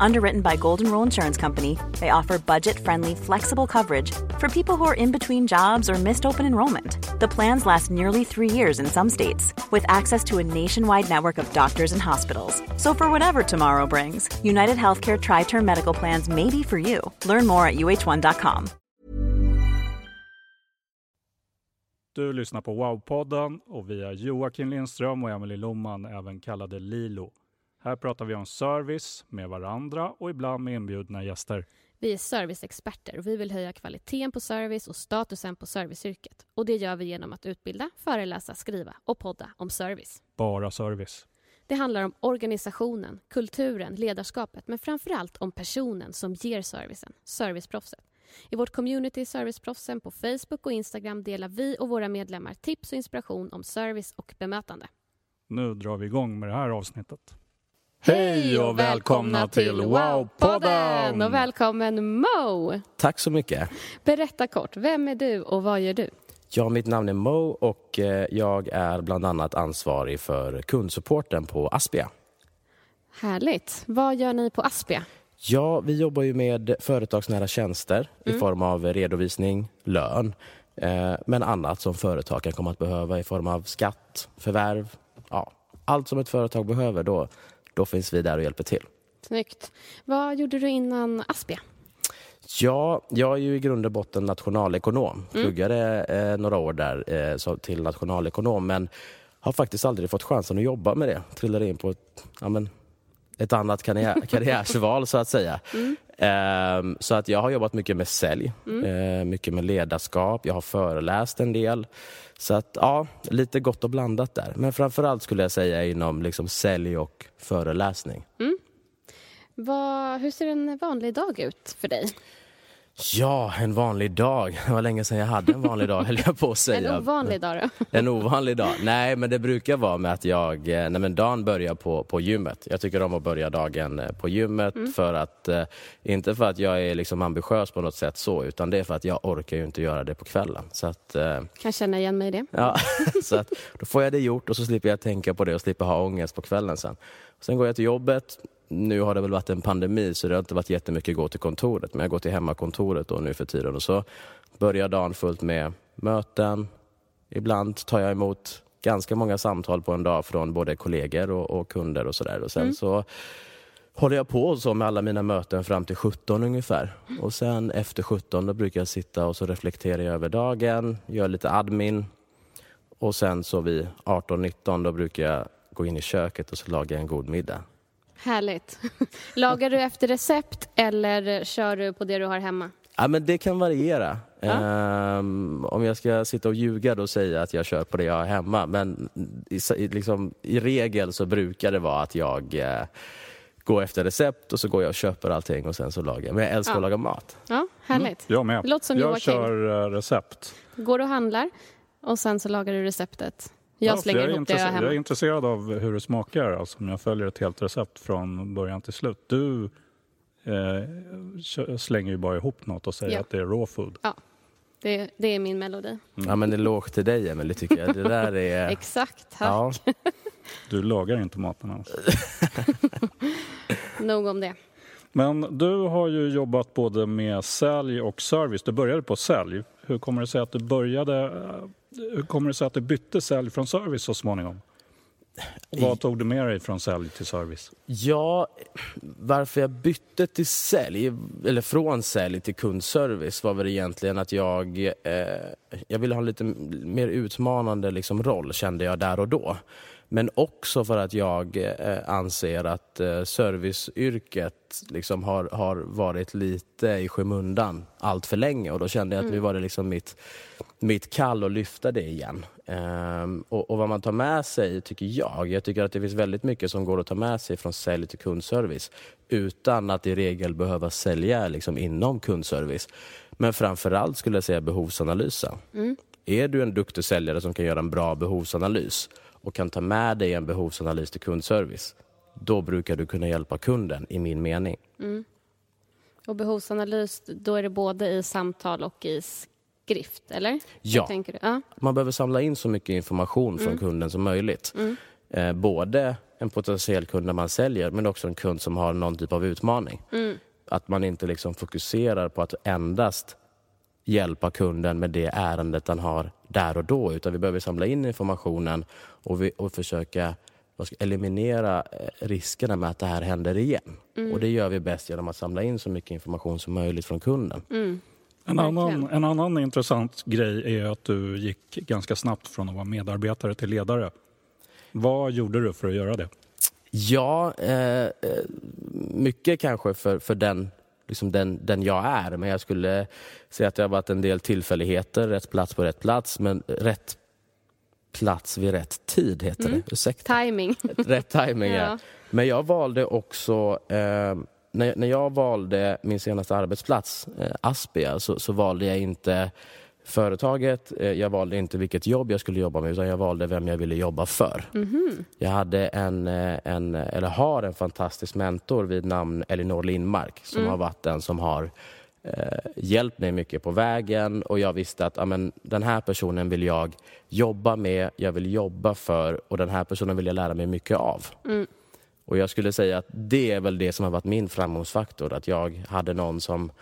Underwritten by Golden Rule Insurance Company, they offer budget friendly, flexible coverage for people who are in between jobs or missed open enrollment. The plans last nearly three years in some states, with access to a nationwide network of doctors and hospitals. So, for whatever tomorrow brings, United Healthcare Tri Term Medical Plans may be for you. Learn more at uh1.com. Du lyssnar på Wow-podden och vi är Joakim Lindström och Emelie Loman, även kallade Lilo. Här pratar vi om service med varandra och ibland med inbjudna gäster. Vi är serviceexperter och vi vill höja kvaliteten på service och statusen på serviceyrket. Och det gör vi genom att utbilda, föreläsa, skriva och podda om service. Bara service. Det handlar om organisationen, kulturen, ledarskapet men framför allt om personen som ger servicen, serviceproffset. I vårt community Serviceproffsen på Facebook och Instagram delar vi och våra medlemmar tips och inspiration om service och bemötande. Nu drar vi igång med det här avsnittet. Hej och välkomna till Wow-podden! Och välkommen Mo! Tack så mycket. Berätta kort, vem är du och vad gör du? Ja, mitt namn är Mo och eh, jag är bland annat ansvarig för kundsupporten på Aspia. Härligt. Vad gör ni på Aspia? Ja, vi jobbar ju med företagsnära tjänster mm. i form av redovisning, lön, eh, men annat som företag kan komma att behöva i form av skatt, förvärv, ja, allt som ett företag behöver. Då, då finns vi där och hjälper till. Snyggt. Vad gjorde du innan Aspia? Ja, jag är ju i grund och botten nationalekonom. Mm. Pluggade eh, några år där eh, så, till nationalekonom men har faktiskt aldrig fått chansen att jobba med det. Trillade in på ett, ja, men, ett annat karriär, karriärsval så att säga. Mm. Um, så att jag har jobbat mycket med sälj, mm. uh, mycket med ledarskap, jag har föreläst en del. Så att ja, lite gott och blandat där. Men framförallt skulle jag säga inom liksom sälj och föreläsning. Mm. Vad, hur ser en vanlig dag ut för dig? Ja, en vanlig dag. Det var länge sedan jag hade en vanlig dag, höll jag på att säga. En ovanlig dag då? En ovanlig dag? Nej, men det brukar vara med att jag... Eh, nej, men dagen börjar på, på gymmet. Jag tycker om att börja dagen eh, på gymmet mm. för att... Eh, inte för att jag är liksom ambitiös på något sätt så, utan det är för att jag orkar ju inte göra det på kvällen. Så att, kan känna igen mig i det. Ja, så att då får jag det gjort och så slipper jag tänka på det och slipper ha ångest på kvällen sen. Sen går jag till jobbet, nu har det väl varit en pandemi så det har inte varit jättemycket att gå till kontoret. Men jag går till hemmakontoret då nu för tiden och så börjar dagen fullt med möten. Ibland tar jag emot ganska många samtal på en dag från både kollegor och, och kunder och sådär. Och sen mm. så håller jag på så med alla mina möten fram till 17 ungefär. Och sen efter 17 då brukar jag sitta och så reflekterar jag över dagen, gör lite admin. Och sen så vid 18-19 då brukar jag gå in i köket och så laga en god middag. Härligt. Lagar du efter recept eller kör du på det du har hemma? Ja, men det kan variera. Ja. Um, om jag ska sitta och ljuga då säger jag att jag kör på det jag har hemma. Men i, liksom, i regel så brukar det vara att jag uh, går efter recept och så går jag och köper allting och sen så lagar jag. Men jag älskar ja. att laga mat. Ja, härligt. Mm. Jag med. Det låter som jag Joakim. kör uh, recept. Går du och handlar och sen så lagar du receptet? Jag slänger ja, jag ihop det jag hemma. Jag är intresserad av hur det smakar, alltså om jag följer ett helt recept från början till slut. Du eh, slänger ju bara ihop något och säger ja. att det är raw food. Ja, det, det är min melodi. Mm. Ja, men det låg till dig, Emelie, tycker jag. Det där är... Exakt, tack. Ja. Du lagar inte maten alls. Nog om det. Men du har ju jobbat både med sälj och service. Du började på sälj. Hur kommer det sig att du började hur kommer det sig att du bytte sälj från service så småningom? Vad tog du med dig från sälj till service? Ja, varför jag bytte till sälj, eller från sälj till kundservice var väl egentligen att jag, eh, jag ville ha en lite mer utmanande liksom, roll kände jag där och då. Men också för att jag eh, anser att eh, serviceyrket liksom har, har varit lite i skymundan allt för länge och då kände jag att mm. nu var det liksom mitt, mitt kall att lyfta det igen. Um, och, och, vad man tar med sig, tycker jag, jag tycker att det finns väldigt mycket som går att ta med sig från sälj till kundservice utan att i regel behöva sälja liksom, inom kundservice. Men framförallt skulle jag säga behovsanalysen. Mm. Är du en duktig säljare som kan göra en bra behovsanalys och kan ta med dig en behovsanalys till kundservice, då brukar du kunna hjälpa kunden i min mening. Mm. Och behovsanalys, då är det både i samtal och i skrift, eller? Ja. ja. Man behöver samla in så mycket information från mm. kunden som möjligt. Mm. Eh, både en potentiell kund när man säljer, men också en kund som har någon typ av utmaning. Mm. Att man inte liksom fokuserar på att endast hjälpa kunden med det ärendet den har där och då, utan vi behöver samla in informationen och, vi, och försöka eliminera eh, riskerna med att det här händer igen. Mm. Och det gör vi bäst genom att samla in så mycket information som möjligt från kunden. En annan, en annan intressant grej är att du gick ganska snabbt från att vara medarbetare till ledare. Vad gjorde du för att göra det? Ja, eh, eh mycket kanske för, för den liksom den, den jag är. Men jag skulle säga att det har varit en del tillfälligheter, rätt plats på rätt plats, men rätt plats vid rätt tid heter mm. det. Ursäkta. Timing. Rätt timing, ja. ja. Men jag valde också, eh, när, när jag valde min senaste arbetsplats, eh, Aspia, så, så valde jag inte företaget. Eh, jag valde inte vilket jobb jag skulle jobba med utan jag valde vem jag ville jobba för. Mm. Jag hade en, eh, en, eller har en fantastisk mentor vid namn Elinor Lindmark som mm. har varit den som har eh, hjälpt mig mycket på vägen och jag visste att amen, den här personen vill jag jobba med, jag vill jobba för och den här personen vill jag lära mig mycket av. Mm. Och jag skulle säga att det är väl det som har varit min framgångsfaktor, att jag hade någon som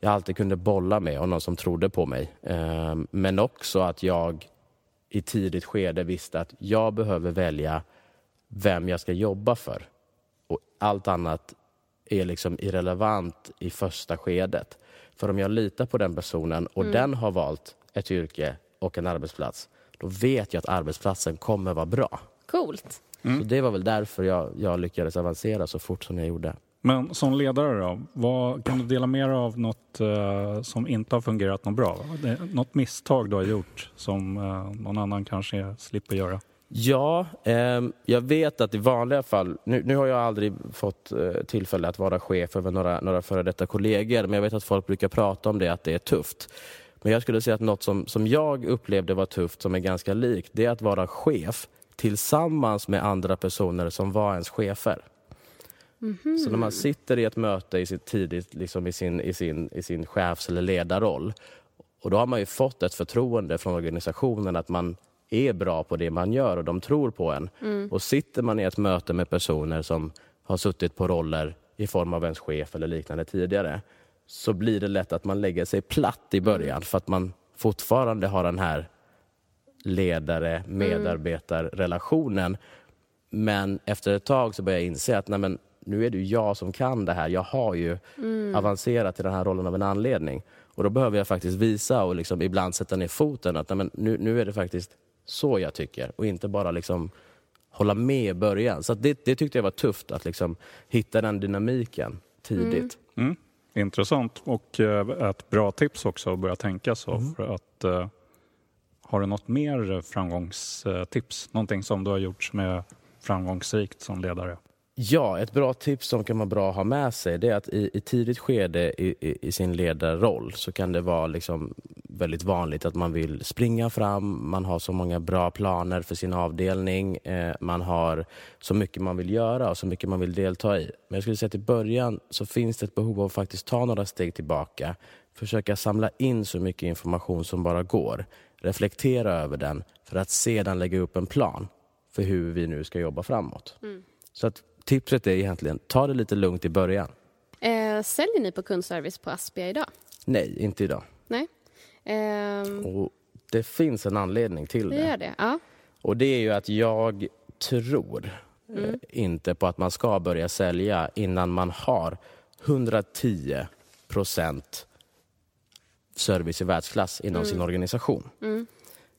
jag alltid kunde bolla med och någon som trodde på mig. Ehm, men också att jag i tidigt skede visste att jag behöver välja vem jag ska jobba för. Och allt annat är liksom irrelevant i första skedet. För om jag litar på den personen och mm. den har valt ett yrke och en arbetsplats, då vet jag att arbetsplatsen kommer vara bra. Coolt. Mm. Så det var väl därför jag, jag lyckades avancera så fort som jag gjorde. Men som ledare då, vad, kan du dela med dig av något uh, som inte har fungerat något bra? Det, något misstag du har gjort som uh, någon annan kanske slipper göra? Ja, eh, jag vet att i vanliga fall, nu, nu har jag aldrig fått eh, tillfälle att vara chef över några, några före detta kollegor, men jag vet att folk brukar prata om det, att det är tufft. Men jag skulle säga att något som, som jag upplevde var tufft, som är ganska likt, det är att vara chef tillsammans med andra personer som var ens chefer. Mm -hmm. Så när man sitter i ett möte i sitt tidigt, liksom i, sin, i, sin, i sin chefs eller ledarroll och då har man ju fått ett förtroende från organisationen att man är bra på det man gör och de tror på en. Mm. Och sitter man i ett möte med personer som har suttit på roller i form av ens chef eller liknande tidigare så blir det lätt att man lägger sig platt i början för att man fortfarande har den här ledare-medarbetarrelationen. Men efter ett tag så börjar jag inse att nej men, nu är det jag som kan det här. Jag har ju mm. avancerat till den här rollen av en anledning. Och då behöver jag faktiskt visa och liksom ibland sätta ner foten att nej, nu, nu är det faktiskt så jag tycker och inte bara liksom hålla med i början. Så det, det tyckte jag var tufft att liksom hitta den dynamiken tidigt. Mm. Mm. Intressant och eh, ett bra tips också att börja tänka så. Mm. För att, uh, har du något mer framgångstips? Någonting som du har gjort som är framgångsrikt som ledare? Ja, ett bra tips som kan vara bra att ha med sig det är att i, i tidigt skede i, i, i, sin ledarroll så kan det vara liksom väldigt vanligt att man vill springa fram, man har så många bra planer för sin avdelning, eh, man har så mycket man vill göra och så mycket man vill delta i. Men jag skulle säga att i början så finns det ett behov av att faktiskt ta några steg tillbaka, försöka samla in så mycket information som bara går, reflektera över den för att sedan lägga upp en plan för hur vi nu ska jobba framåt. Mm. Så att tipset är egentligen, ta det lite lugnt i början. Eh, säljer ni på kundservice på Aspia idag? Nej, inte idag. Nej. Eh, och det finns en anledning till det. Det gör det, ja. Och det är ju att jag tror eh, inte på att man ska börja sälja innan man har 110 procent service i världsklass inom sin organisation.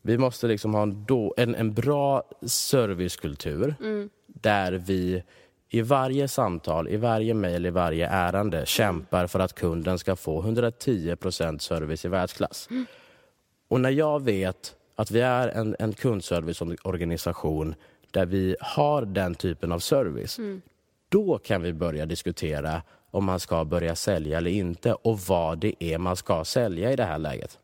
Vi måste liksom ha en, då, en, en bra servicekultur där vi i varje samtal, i varje mejl, i varje ärende kämpar för att kunden ska få 110 procent service i världsklass. Och när jag vet att vi är en, en kundserviceorganisation där vi har den typen av service, då kan vi börja diskutera om man ska börja sälja eller inte och vad det är man ska sälja i det här läget.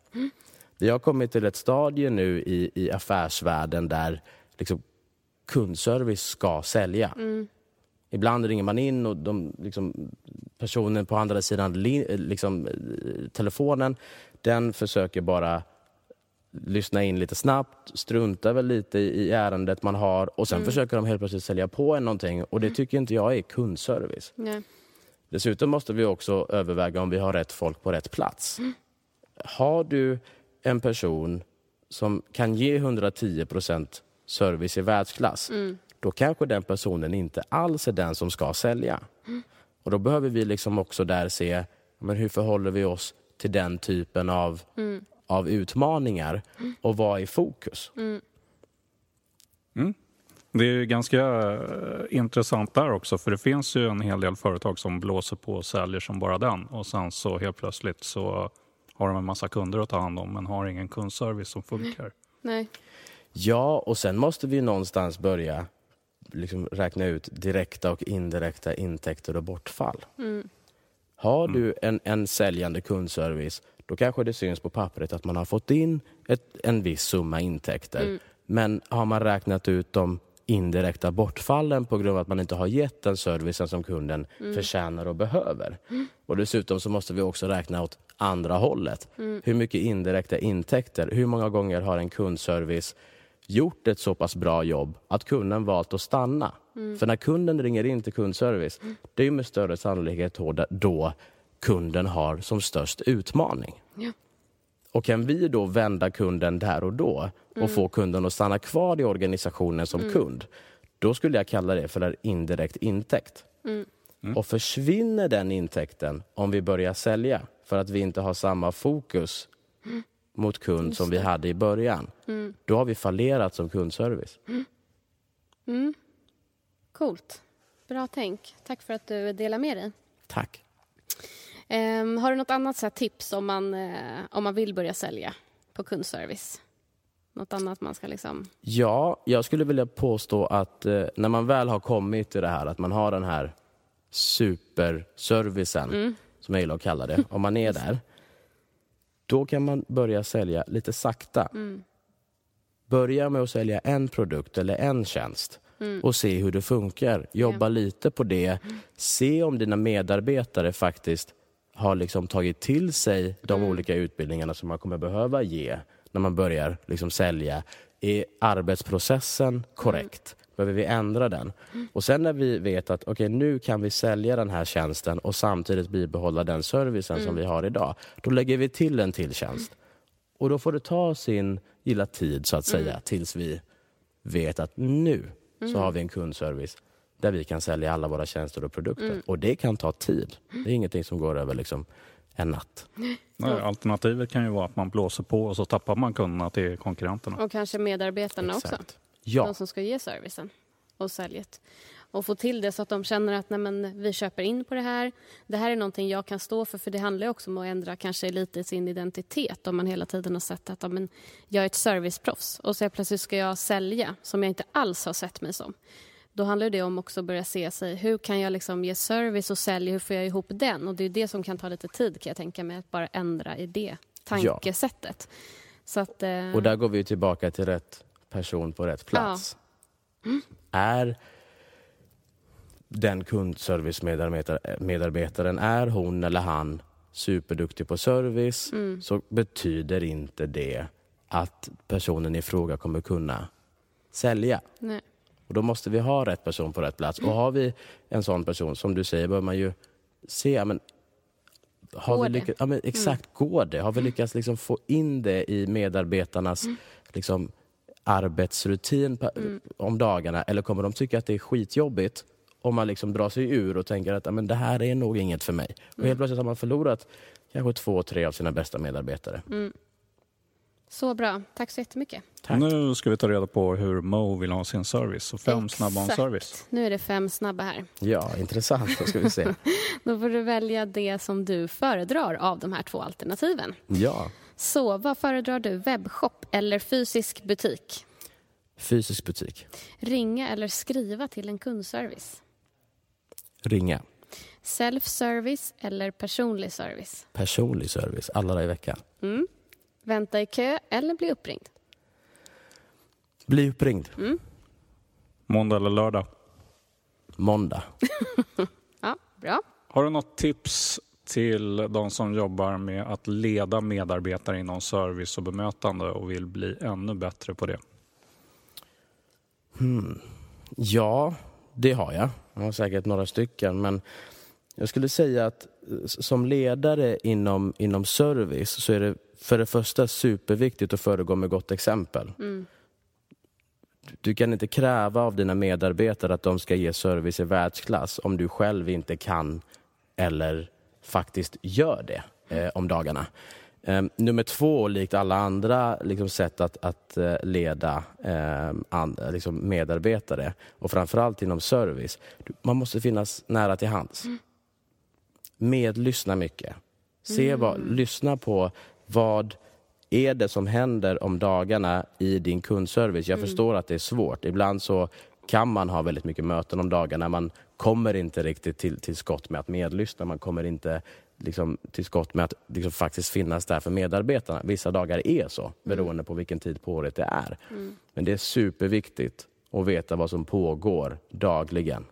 Vi har kommit till ett stadie nu i, i affärsvärlden där liksom, kundservice ska sälja. Ibland ringer man in och de, liksom, personen på andra sidan li, liksom, telefonen den försöker bara lyssna in lite snabbt, struntar väl lite i, ärendet man har och sen försöker de helt plötsligt sälja på en någonting och det tycker inte jag är kundservice. Nej. Dessutom måste vi också överväga om vi har rätt folk på rätt plats. Har du en person som kan ge 110 procent service i världsklass, då kanske den personen inte alls är den som ska sälja. Och då behöver vi liksom också där se men hur förhåller vi oss till den typen av, av utmaningar och vad är fokus? Det är ju ganska eh, intressant där också för det finns ju en hel del företag som blåser på och säljer som bara den och sen så helt plötsligt så har de en massa kunder att ta hand om men har ingen kundservice som funkar. Nej. Ja, och sen måste vi någonstans börja liksom räkna ut direkta och indirekta intäkter och bortfall. Har du en, en säljande kundservice, då kanske det syns på pappret att man har fått in ett, en viss summa intäkter. Men har man räknat ut de indirekta bortfallen på grund av att man inte har gett den servicen som kunden förtjänar och behöver. Och dessutom så måste vi också räkna åt andra hållet. Hur mycket indirekta intäkter, hur många gånger har en kundservice gjort ett så pass bra jobb att kunden valt att stanna? För när kunden ringer in till kundservice, det är med större sannolikhet då kunden har som störst utmaning. Ja. Och kan vi då vända kunden där och då och få kunden att stanna kvar i organisationen som kund, då skulle jag kalla det för en indirekt intäkt. Och försvinner den intäkten om vi börjar sälja för att vi inte har samma fokus mot kund som vi hade i början, då har vi fallerat som kundservice. Coolt. Bra tänk. Tack för att du delar med dig. Tack. Ehm, har du något annat här, tips om man, eh, om man vill börja sälja på kundservice? Något annat man ska liksom... Ja, jag skulle vilja påstå att eh, när man väl har kommit till det här, att man har den här superservicen, som jag gillar att kalla det, om man är där, då kan man börja sälja lite sakta. Börja med att sälja en produkt eller en tjänst och se hur det funkar. Jobba lite på det. Se om dina medarbetare faktiskt har liksom tagit till sig de olika utbildningarna som man kommer behöva ge när man börjar liksom sälja. Är arbetsprocessen korrekt? Behöver vi ändra den? Och sen när vi vet att okay, nu kan vi sälja den här tjänsten och samtidigt bibehålla den servicen som vi har idag, då lägger vi till en till tjänst. Och då får det ta sin gilla tid så att säga tills vi vet att nu så har vi en kundservice där vi kan sälja alla våra tjänster och produkter. Och det kan ta tid. Det är ingenting som går över liksom en natt. Nej, alternativet kan ju vara att man blåser på och så tappar man kunderna till konkurrenterna. Och kanske medarbetarna också. Exakt. Ja, De som ska ge servicen och säljet. Och få till det så att de känner att nej, men, vi köper in på det här. Det här är någonting jag kan stå för. För det handlar ju också om att ändra kanske lite sin identitet. Om man hela tiden har sett att ja, men, jag är ett serviceproffs och så plötsligt ska jag sälja som jag inte alls har sett mig som. Då handlar det om också att börja se sig, hur kan jag liksom ge service och sälja, hur får jag ihop den? Och det är det som kan ta lite tid kan jag tänka mig, att bara ändra i det tankesättet. Så att, eh, och där går vi tillbaka till rätt person på rätt plats. Är den kundservice-medarbetaren, är hon eller han superduktig på service så betyder inte det att personen i fråga kommer kunna sälja. nej. Och då måste vi ha rätt person på rätt plats. Och har vi en sån person, som du säger, bör man ju se, men, har Går vi lyckats, ja, men exakt, går det? Har vi lyckats liksom få in det i medarbetarnas liksom, arbetsrutin Mm. om dagarna eller kommer de tycka att det är skitjobbigt om man liksom drar sig ur och tänker att "Ja, men det här är nog inget för mig. Och Mm. helt plötsligt har man förlorat kanske två, tre av sina bästa medarbetare. Så bra. Tack så jättemycket. Tack. Nu ska vi ta reda på hur Mo vill ha sin service. Så fem snabba om Exakt. service. Nu är det fem snabba här. Ja, intressant. Då ska vi se. Då får du välja det som du föredrar av de här två alternativen. Ja, Så vad föredrar du, webbshop eller fysisk butik? fysisk butik. Ringa eller skriva till en kundservice? Ringa. Self-service eller personlig service? Personlig service alla dagar i veckan. Mm. Vänta i kö eller bli uppringd? Bli uppringd. Måndag eller lördag. Måndag. Ja, bra. Har du något tips till de som jobbar med att leda medarbetare inom service och bemötande och vill bli ännu bättre på det? Ja, det har jag. Jag har säkert några stycken. Men jag skulle säga att som ledare inom, inom service så är det för det första superviktigt att föregå med gott exempel. Du kan inte kräva av dina medarbetare att de ska ge service i världsklass om du själv inte kan eller faktiskt gör det eh, om dagarna. Eh, nummer två, likt alla andra liksom, sätt att, att eh, leda eh, and, liksom medarbetare och framförallt inom service, man måste finnas nära till hands. Medlyssna mycket. Se vad, lyssna på vad är det som händer om dagarna i din kundservice. Jag förstår att det är svårt. Ibland så kan man ha väldigt mycket möten om dagarna. Man kommer inte riktigt till, till skott med att medlyssna. Man kommer inte liksom, till skott med att liksom, faktiskt finnas där för medarbetarna. Vissa dagar är så, beroende på vilken tid på året det är. Men det är superviktigt att veta vad som pågår dagligen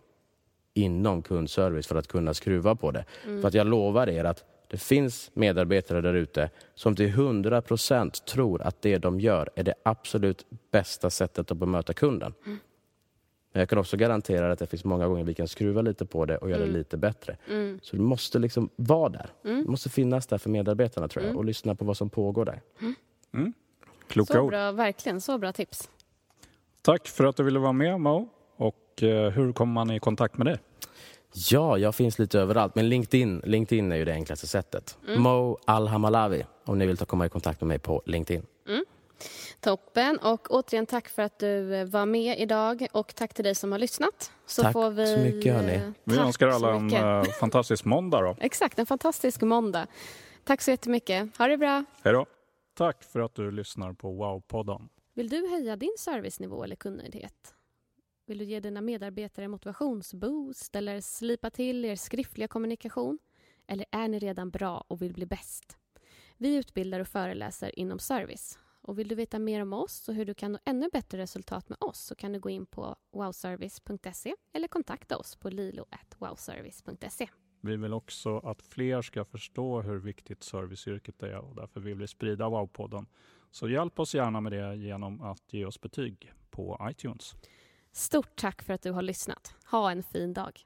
inom kundservice för att kunna skruva på det. För att jag lovar er att det finns medarbetare där ute som till 100 procent tror att det de gör är det absolut bästa sättet att bemöta kunden. Men jag kan också garantera att det finns många gånger vi kan skruva lite på det och göra det lite bättre. Så du måste liksom vara där. Du måste finnas där för medarbetarna tror jag och lyssna på vad som pågår där. Kloka Så ord. bra, verkligen. Så bra tips. Tack för att du ville vara med Mo. Och eh, hur kommer man i kontakt med dig? Ja, jag finns lite överallt. Men LinkedIn, LinkedIn är ju det enklaste sättet. Mo Al-Hamalawi om ni vill ta komma i kontakt med mig på LinkedIn. Toppen. Och återigen tack för att du eh, var med idag och tack till dig som har lyssnat. Så Tack får vi, så mycket, hörni. eh, Vi önskar alla en eh, fantastisk måndag då. Exakt, en fantastisk måndag. Tack så jättemycket. Ha det bra. Hej då. Tack för att du lyssnar på Wow-podden. Vill du höja din servicenivå eller kundnöjdhet? Vill du ge dina medarbetare motivationsboost eller slipa till er skriftliga kommunikation? Eller är ni redan bra och vill bli bäst? Vi utbildar och föreläser inom service. Och vill du veta mer om oss och hur du kan nå ännu bättre resultat med oss så kan du gå in på wowservice.se eller kontakta oss på lilo.wowservice.se. Vi vill också att fler ska förstå hur viktigt serviceyrket är och därför vill vi sprida Wow-podden. Så hjälp oss gärna med det genom att ge oss betyg på iTunes. Stort tack för att du har lyssnat. Ha en fin dag.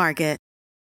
Market.